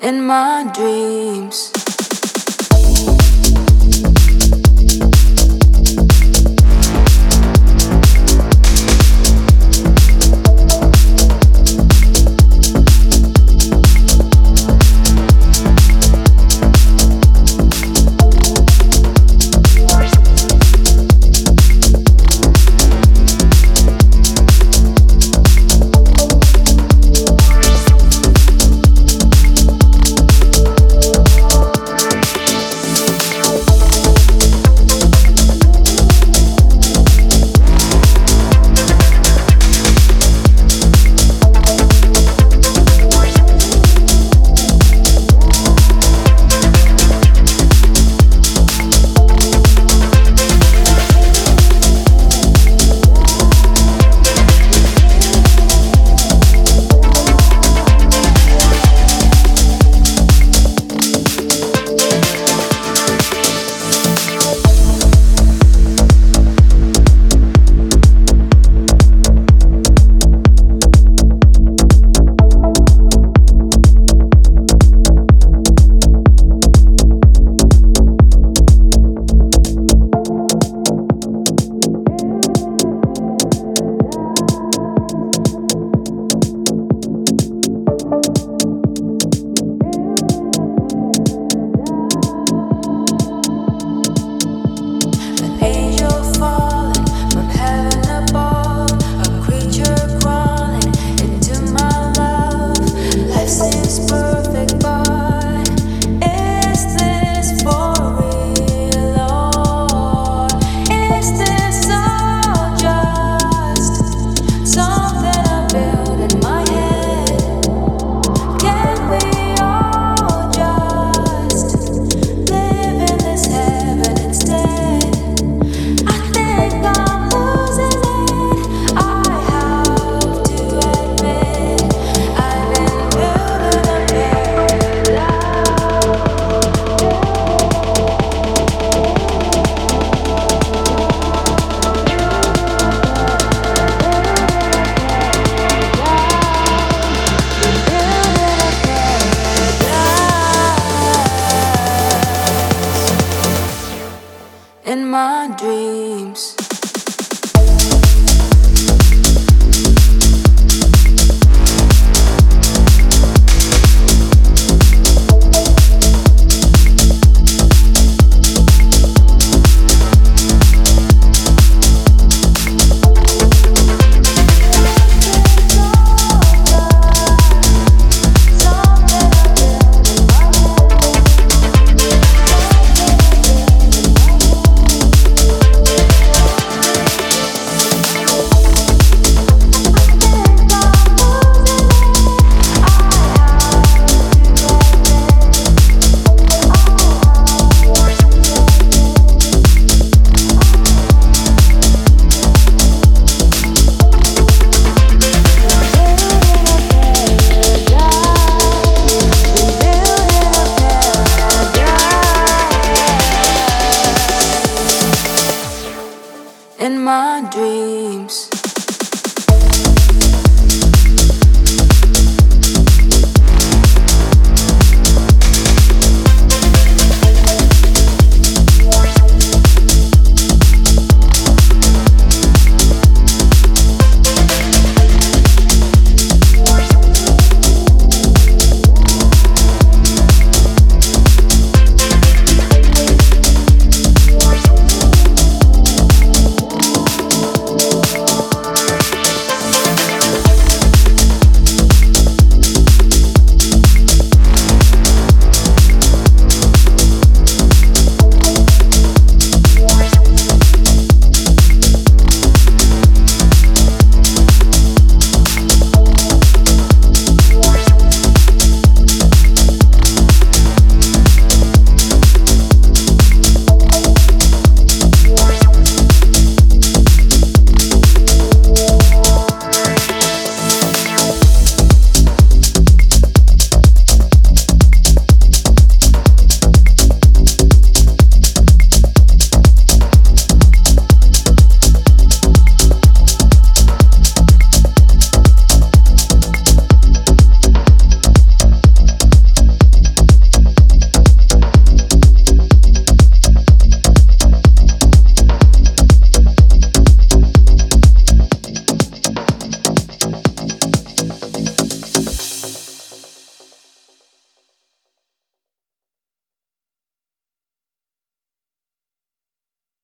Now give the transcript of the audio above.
in my dreams. In my dreams. Dreams.